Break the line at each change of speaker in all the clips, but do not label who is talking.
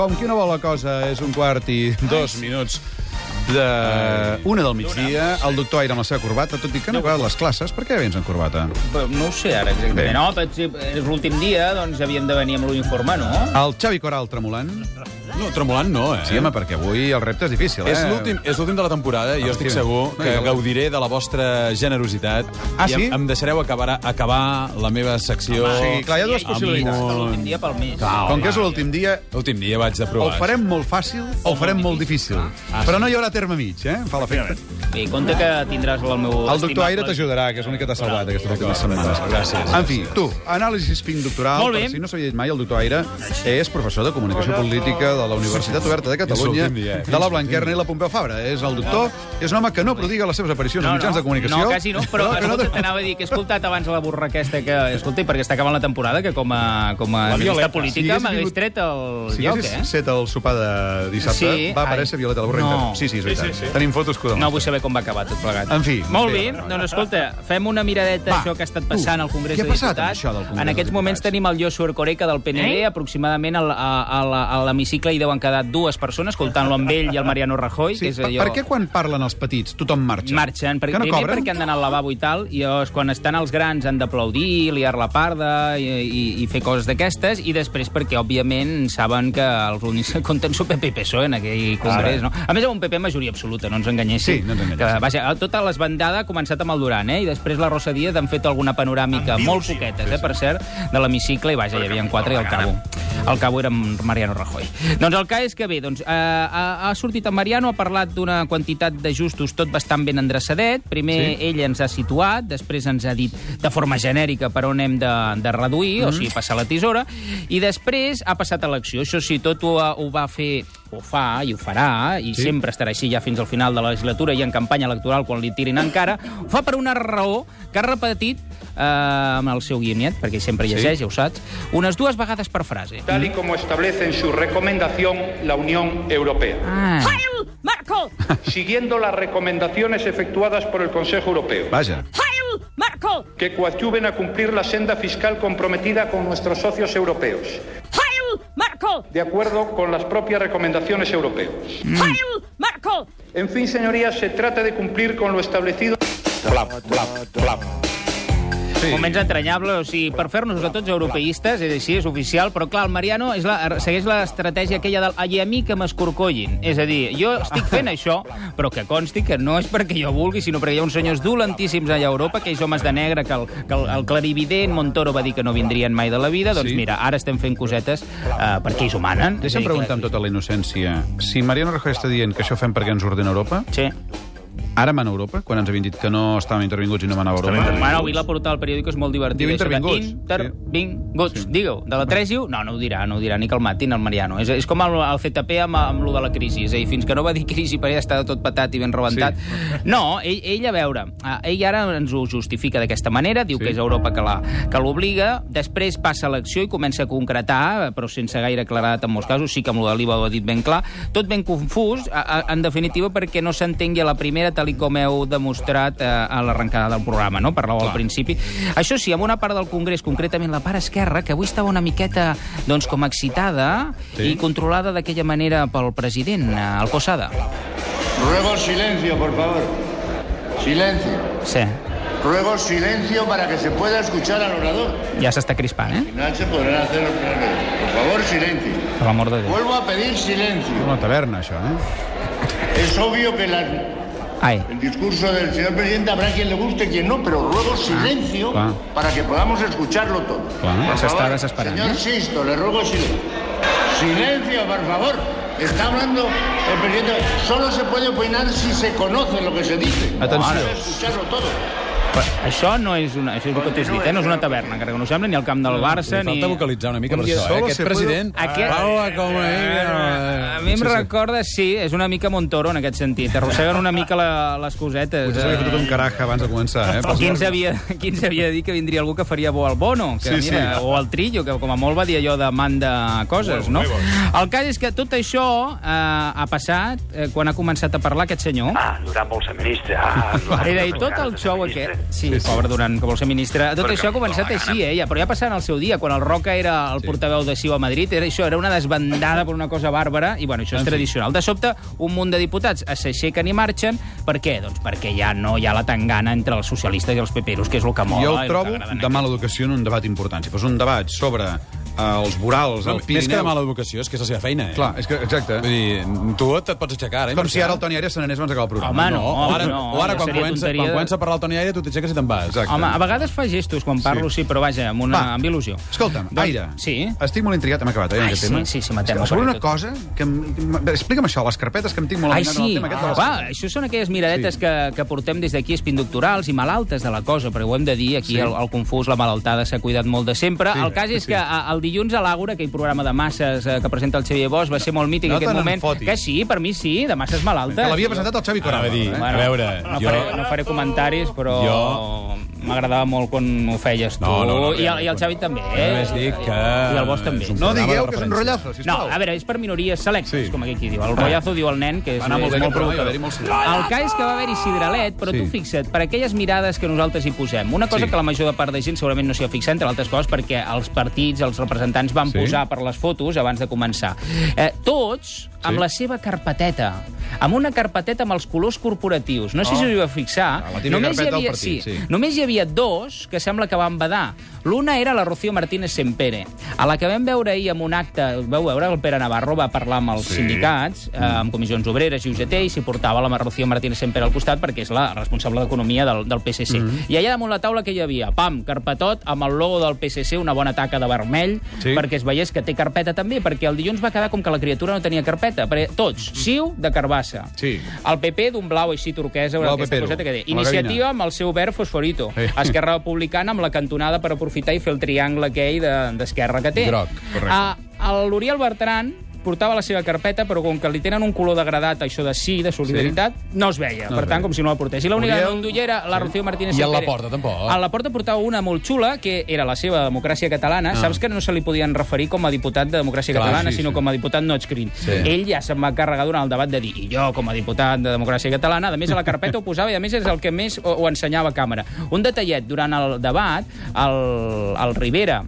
com qui no vol la cosa és un quart i dos minuts de una del migdia, el doctor Aire amb la seva corbata, tot i que no ha les classes, per què vens en corbata?
No ho sé ara
Bé.
exactament. No, però si és l'últim dia, doncs havíem de venir amb l'informe, no?
El Xavi Coral tremolant?
No, tremolant no, eh?
Sí, home, perquè avui el repte és difícil, eh?
És l'últim és l'últim de la temporada i jo estic
Efectivament.
segur que gaudiré de la vostra generositat
Ah,
i
sí?
em, em deixareu acabar, acabar la meva secció.
Sí, clar, hi ha dues
I- i-
possibilitats.
i- L'últim dia pel mes.
Clar.
Com que és l'últim dia,
L'últim dia vaig de
o
provar.
ho farem molt fàcil o ho farem molt difícil.
Ah,
Però
sí.
no hi haurà terme mig, eh? Em Fa l'efecte.
Bé, compte que tindràs el meu...
El doctor Aire t'ajudarà, que és l'únic que t'ha salvat aquestes últimes
d'acord,
setmanes.
gràcies.
En fi, tu, anàlisi spin doctoral, per si no llegit mai, el doctor Aire és professor de Comunicació Política de la Universitat Oberta de Catalunya,
eh?
de la Blanquerna i la Pompeu Fabra. És el doctor, és un home que no prodiga les seves aparicions
No,
als mitjans
no,
de comunicació.
no, quasi no, però
no,
escolta, t'anava a dir que he escoltat abans la burra aquesta que... Escolta, perquè està acabant la temporada, que com a, com a
Si
política m'hagués tret el
Si
lloc,
haguessis
eh?
set el sopar de dissabte,
Sí,
va aparèixer
ai.
Violeta la Borra
No.
interna. Sí, sí, és veritat. Tenim fotos que ho
No vull saber com va acabar tot plegat.
En fi.
Molt
Bé,
doncs escolta, fem una miradeta a això que ha estat passant
tu,
al Congrés
què ha
de
passat amb
Diputats.
això del Congrés
en aquests moments tenim el Joshua Coreca del PND, aproximadament al- a, a, la- a l'hemicicle hi deuen quedar dues persones, escoltant-lo amb ell i el Mariano Rajoy,
Sí,
que és
per,
allò...
per què quan parlen els petits tothom marxa?
Marxen, perquè,
no
primer
cobren?
perquè han d'anar al lavabo i tal, i llavors quan estan els grans han d'aplaudir, liar la parda i, i, i fer coses d'aquestes, i després perquè, òbviament, saben que els únics que compten són PP i PSOE en aquell congrés, no? A més, amb un PP majoria absoluta, no ens enganyéssim.
Sí, no ens enganyéssim.
Que, vaja, tota l'esbandada ha començat amb el Duran, eh? I després la Rosa Díaz han fet alguna panoràmica, molt poquetes, eh, per cert, de l'hemicicle, i vaja, hi havia quatre i al cabo. Al cabo era Mariano Rajoy. Doncs el cas és que bé, doncs, eh, ha, ha sortit en Mariano, ha parlat d'una quantitat d'ajustos tot bastant ben endreçadet. Primer
Sí.
ell ens ha situat, després ens ha dit de forma genèrica per on hem de, de reduir,
Mm.
o sigui, passar la tisora, i després ha passat a l'acció. Això sí, tot ho, ho va fer ho fa i ho farà, i
Sí.
sí. sempre estarà així ja fins al final de la legislatura i en campanya electoral quan li tirin encara, ho fa per una raó que ha repetit eh, amb el seu guionet, perquè sempre
Sí.
llegeix, ja ho saps, unes dues vegades per frase.
tal y como establece en su recomendación la Unión Europea.
Ah.
Heil Merkel!
Siguiendo las recomendaciones efectuadas por el Consejo Europeo,
Vaja.
Heil Merkel!
que coadyuven a cumplir la senda fiscal comprometida con nuestros socios europeos, De acuerdo con las propias recomendaciones europeas.
Heil Merkel!
En fin, señorías, se trata de cumplir con lo establecido.
Sí.
Moments entranyables, o sigui, per fer-nos a tots europeistes, és així, és oficial, però clar, el Mariano és la, segueix l'estratègia aquella del ai a mi que m'escorcollin. És a dir, jo estic fent això, però que consti que no és perquè jo vulgui, sinó perquè hi ha uns senyors dolentíssims allà a Europa, aquells homes de negre que el, que el, el clarivident Montoro va dir que no vindrien mai de la vida, doncs
Sí.
mira, ara estem fent cosetes eh, perquè ells ho manen.
Deixa'm preguntar amb tota la innocència. Si Mariano Rajoy està dient que això fem perquè ens ordena Europa,
Sí.
Ara mana Europa, quan ens havien dit que no estàvem intervinguts i no manava Europa.
Bueno, avui la portada del periòdic és molt divertida.
Diu intervinguts.
Intervinguts.
Sí.
Digue-ho. De la 3 diu... No, no ho dirà, no ho dirà, ni que el matin, el Mariano. És, és com el, el CTP amb, amb lo de la crisi. És a dir, fins que no va dir crisi perquè ja estava tot patat i ben rebentat. Sí. No, ell, ell, a veure, eh, ell ara ens ho justifica d'aquesta manera, diu
Sí.
que és Europa que la- que l'obliga, després passa a l'acció i comença a concretar, però sense gaire claredat en molts casos, sí que amb lo de l'IVA ho ha dit ben clar, tot ben confús, a, a, en definitiva, perquè no s'entengui a la primera, tal i com heu demostrat eh, a l'arrencada del programa, no? Parlàveu al principi. Això sí, amb una part del Congrés, concretament la part esquerra, que avui estava una miqueta, doncs, com excitada
Sí.
i controlada d'aquella manera pel president, eh, el Posada.
Ruego silencio, por favor. Silencio.
Sí,
Ruego silencio para que se pueda escuchar al orador.
ja s'està crispant, eh?
Al final se podrán hacer los planes. Por favor, silencio.
Per l'amor de Déu.
Vuelvo a pedir silencio.
Una taverna, això, eh?
Es obvio que la- El discurso del señor presidente habrá quien le guste y quien no, pero ruego silencio
claro.
para que podamos escucharlo todo.
Está
favor,
desesperando,
Señor. Sisto, le ruego silencio. Silencio, por favor. Está hablando el presidente. Solo se puede opinar si se conoce lo que se dice.
Atenció.
Para escucharlo todo.
Però això no és una... Això és el que t'has dit, eh? No és una taverna, encara que no ho sembla, ni el camp del Barça,
Li
ni...
falta vocalitzar una mica per això, eh? Aquest president
Aquest-
parla com...
A mi em
sí, sí.
recorda, sí, és una mica Montoro en aquest sentit. Arrosseguen una mica la, les cosetes.
Potser s'havia fotut un caraja abans de començar, eh?
Però qui ens, havia, qui ens havia de dir que vindria algú que faria bo al Bono? Que,
Sí,
mira,
sí.
O al Trillo, que com a molt va dir allò de manda coses, no? El cas és que tot això eh, ha passat eh, quan ha començat a parlar aquest senyor.
Ah, Duran vol ser ministre. Ah, Duran
Era, I
té
tot el
de ser ministre.
aquest... Sí, pobre Duran, que vol ser ministre. Tot
Perquè
això ha començat així, eh? Ja, però ja passant al seu dia, quan el Roca era el portaveu de Ciu a Madrid, era això, era una desbandada per una cosa bàrbara, i bueno, això és
En
tradicional. De sobte, un munt de diputats s'aixequen i marxen. Per què? Doncs perquè ja no hi ha la tangana entre els socialistes i els peperos, que és el que mola.
Jo el
el
trobo de mala educació en un debat important. Si fos un debat sobre els vorals
No,
al
més que de
Pirineu...
mala educació, és que és la seva feina, eh?
Clar, és que, exacte.
Vull dir, tu et pots aixecar, eh?
Com si ara el Toni Arias se n'anés abans d'acabar el programa.
Home, no.
O ara,
no,
o ara
ja
quan, comença, quan
de-
comença a parlar el Toni Aire, tu t'aixeques i te'n vas.
Exacte.
Home, a vegades fa gestos quan parlo, sí, però vaja, amb, una,
Va.
amb il·lusió.
Escolta'm,
Doncs-
Aire,
Sí.
estic molt intrigat, hem acabat, eh,
Ai, sí,
tema.
sí, sí, matem-ho,
Sobre una cosa que... Explica'm això, les carpetes, que em tinc molt
Ai, sí.
en el tema aquest
Va,
carpetes.
això són aquelles miradetes
Sí.
que, que portem des d'aquí espindoctorals i malaltes de la cosa, perquè ho hem de dir, aquí
Sí.
el, confús, la malaltada s'ha cuidat molt de sempre.
Sí,
el cas és
sí.
que el dilluns a l'Àgora, aquell programa de masses eh, que presenta el Xavier Bosch, va ser molt mític
No
aquest moment.
fotis.
Que sí, per mi sí, de masses malaltes.
Que l'havia presentat el Xavi
Anava
Coral.
a dir,
eh?
a veure,
no,
jo...
faré, no faré comentaris, però
Jo-
m'agradava molt quan ho feies tu.
No, no, no,
I, el, I el Xavi també, eh?
Només dic que...
I el Bosch també.
No digueu que és un rotllazo,
No,
sisplau.
a veure, és per minories selectes,
Sí.
com aquí qui diu. El rotllazo diu el nen, que és,
Va molt
molt provocador.
va sí.
El cas és que va haver-hi sideralet, però
Sí.
tu fixa't, per aquelles mirades que nosaltres hi posem. Una cosa
Sí.
que la major part de gent segurament no s'hi ha fixat, entre altres coses, perquè els partits, els representants van
Sí.
posar per les fotos abans de començar. Eh, tots amb
Sí.
la seva carpeteta, amb una carpeteta amb els colors corporatius. No sé si us hi vau fixar.
Ah,
només hi havia,
partit, sí.
Només hi havia dos que sembla que van badar. L'una era la Rocío Martínez Sempere, a la que vam veure ahir en un acte, vau veure, el Pere Navarro va parlar amb els
Sí.
sindicats, eh, amb comissions obreres i UGT, i s'hi portava la Rocío Martínez Sempere al costat perquè és la responsable d'Economia del, del PSC. I allà damunt la taula que hi havia? Pam, carpetot amb el logo del PSC, una bona taca de vermell,
Sí.
perquè es veiés que té carpeta també, perquè el dilluns va quedar com que la criatura no tenia carpeta, perquè tots, Siu de Carbassa,
Sí.
el PP d'un blau així turquesa,
Blau
aquesta coseta que té. Iniciativa amb el seu verd fosforito.
Sí.
Esquerra Republicana amb la cantonada per aprofitar i fer el triangle aquell de- d'esquerra que té.
Groc,
correcte.
Ah, L'Oriol Bertran portava la seva carpeta, però com que li tenen un color degradat, això de sí, de solidaritat, no es veia.
No
per tant,
veia.
com si no la portés. I l'única que no era la Rocío Martínez
I a la porta, tampoc.
A la porta portava una molt xula, que era la seva democràcia catalana. Saps que no se li podien referir com a diputat de democràcia
Clar,
catalana,
sí,
sinó
sí.
com a diputat no adscrit. Ell ja se'n va carregar durant el debat de dir, i jo, com a diputat de democràcia catalana, a més a la carpeta ho posava i a més és el que més ho, ho ensenyava a càmera. Un detallet, durant el debat, el, el Rivera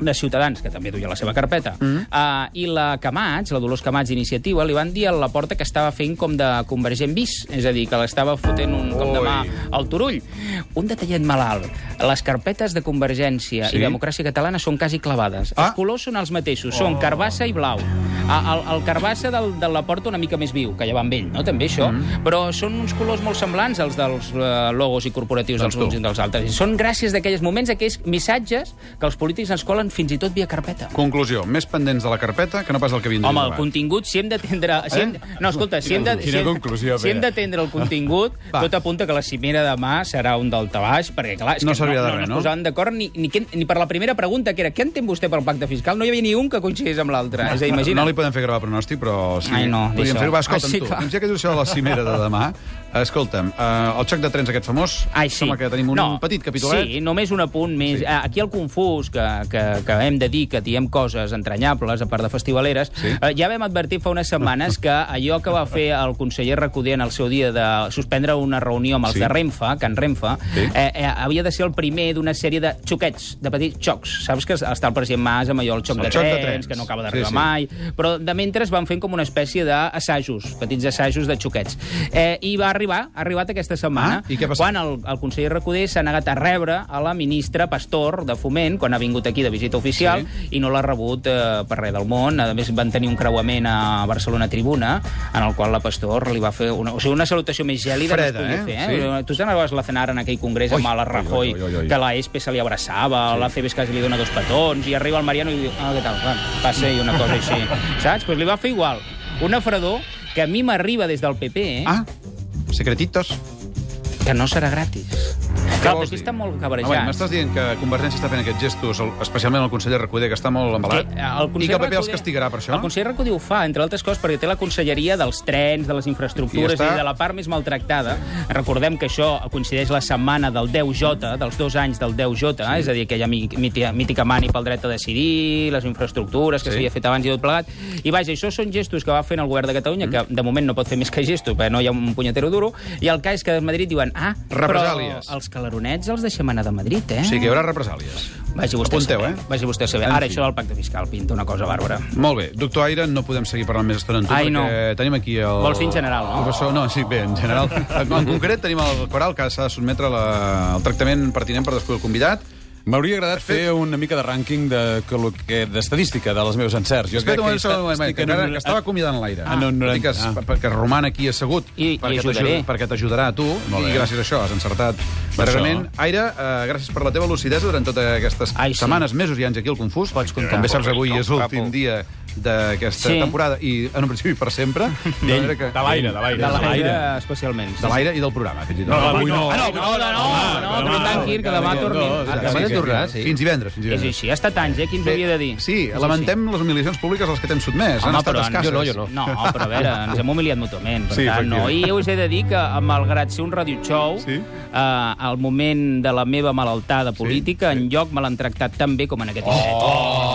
de Ciutadans, que també duia la seva carpeta, mm. uh, i la Camats, la Dolors Camats d'Iniciativa, li van dir a la porta que estava fent com de convergent bis, és a dir, que l'estava fotent un cop de mà al Turull. Un detallet malalt. Les carpetes de Convergència
Sí.
i Democràcia Catalana són quasi clavades.
Ah.
Els colors són els mateixos, són carbassa i blau. El, el carbassa del, de la porta una mica més viu, que ja va amb ell, no? també això, mm. però són uns colors molt semblants als dels uh, logos i corporatius
Doncs
dels uns i dels altres. I són gràcies d'aquells moments, aquells missatges que els polítics ens colen fins i tot via carpeta.
Conclusió, més pendents de la carpeta que no pas el que vindria.
Home, el contingut, si hem d'atendre... Si hem, no, escolta, si hem de,
Quina
si hem,
conclusió,
si hem d'atendre el contingut,
Va.
tot apunta que la cimera demà serà un daltabaix, perquè, clar, és
No
que
de
no,
res,
no,
no?
es posaven d'acord ni, ni, ni per la primera pregunta, que era què entén vostè pel pacte fiscal? No hi havia ni un que coincidís amb l'altre. És a dir, imagina.
No li podem fer gravar pronòstic, però sí.
Ai, no,
podríem fer-ho. Va, escolta'm,
Ah, sí,
tu.
clar.
Ja que dius això de la cimera de demà, escolta'm, uh, el xoc de trens aquest famós,
Ai, sí.
sembla que tenim un
no,
petit capitolet.
Sí, només un apunt més.
Sí.
Sí. Aquí el confús, que, que, que hem de dir que diem coses entranyables, a part de festivaleres,
Sí.
eh, ja vam advertir fa unes setmanes que allò que va fer el conseller Recoder en el seu dia de suspendre una reunió amb els
Sí.
de Renfe, Can Renfe,
Sí.
eh, eh, havia de ser el primer d'una sèrie de xoquets, de petits xocs. Saps que està el president Mas amb allò, el xoc,
El
de,
xoc de
trens,
trens.
que no acaba
Sí,
d'arribar
sí.
mai, però de mentre van fent com una espècie d'assajos, petits assajos de xoquets. Eh, I va arribar, ha arribat aquesta setmana,
Ah, i què
quan el, el conseller Recoder s'ha negat a rebre a la ministra Pastor de Foment, quan ha vingut aquí de visita oficial,
Sí.
i no l'ha rebut eh, per res del món. A més, van tenir un creuament a Barcelona Tribuna, en el qual la Pastor li va fer una, o sigui, una salutació més gèlida
Freda,
no es podia
eh?
fer. Eh? Tu te'n recordes la cenar en aquell congrés amb la Rajoy,
oi, oi, oi.
que la ESPE se li abraçava, sí. la CBS quasi li dona dos petons, i arriba el Mariano i diu, ah, què tal, va, passa, i una cosa així. Saps? Pues li va fer igual. Una fredor que a mi m'arriba des del PP, eh?
Ah, secretitos.
que no serà gratis. Clar,
dir?
està molt
Ah,
cabrejat.
bueno, M'estàs dient que Convergència està fent aquests gestos, especialment el conseller Recoder, que està molt embalat,
Que, eh, el
i que el PP els
Recoder-
castigarà per això?
El conseller Recoder ho fa, entre altres coses, perquè té la conselleria dels trens, de les infraestructures
I
i,
està-
de la part més maltractada. Recordem que això coincideix la setmana del 10J, dels dos anys del 10J, sí. és a dir, aquella mi- mítica, mítica mani pel dret a decidir, les infraestructures que
Sí.
s'havia fet abans i tot plegat. I vaja, això són gestos que va fent el govern de Catalunya, mm. que de moment no pot fer més que gestos, perquè no hi ha un punyetero duro, i el cas és que a Madrid diuen, ah,
Represàlies.
però els calaronets els deixem anar de Madrid, eh?
O sigui que hi haurà represàlies.
Vagi vostè
Apunteu,
a saber.
eh?
Vagi vostè a saber.
En
Ara,
fi.
això del pacte fiscal pinta una cosa bàrbara.
Molt bé. Doctor Aire, no podem seguir parlant més estona amb tu,
Ai,
perquè
no.
tenim aquí el...
Vols dir en general, no?
Professor, no, sí, bé, en general. En, en concret tenim el coral que s'ha de sotmetre la, el tractament pertinent per descobrir el convidat.
M'hauria agradat fer una mica de rànquing de que lo que- d'estadística de les meves encerts. Jo
Espera un moment,
he
un moment, que, encara, que estava acomiadant l'aire.
Ah, no, no,
que,
ah.
perquè roman aquí assegut
I- i
perquè t'ajudarà a tu
Molt
i
bé.
gràcies a això has encertat darrerament. Aire, eh, gràcies per la teva lucidesa durant totes aquestes
Ai, sí.
setmanes, mesos i anys aquí al Confús.
Pots comptar.
Com bé saps, avui és l'últim dia d'aquesta
Sí.
temporada i, en un principi, per sempre. Que...
De l'aire, de l'aire.
De l'aire, especialment.
De l'aire i del programa, fins i tot.
No, avui no.
Ah, no, no, no, no, no, no, tanqui, que demà torni.
Ah,
Demà
sí, sí, sí.
sí.
Fins divendres, fins
És
divendres.
així, ha estat anys, eh? Qui ens havia de dir?
Sí,
És
lamentem les humiliacions públiques als que t'hem sotmès. Han estat escasses.
jo no, jo no. No, però a veure, ens hem humiliat mútuament. Per
Sí,
tant, no. I us he de dir que, malgrat ser un radio show,
Sí.
eh, al moment de la meva malaltada política, en lloc me l'han tractat tan bé com en aquest indret.
Oh,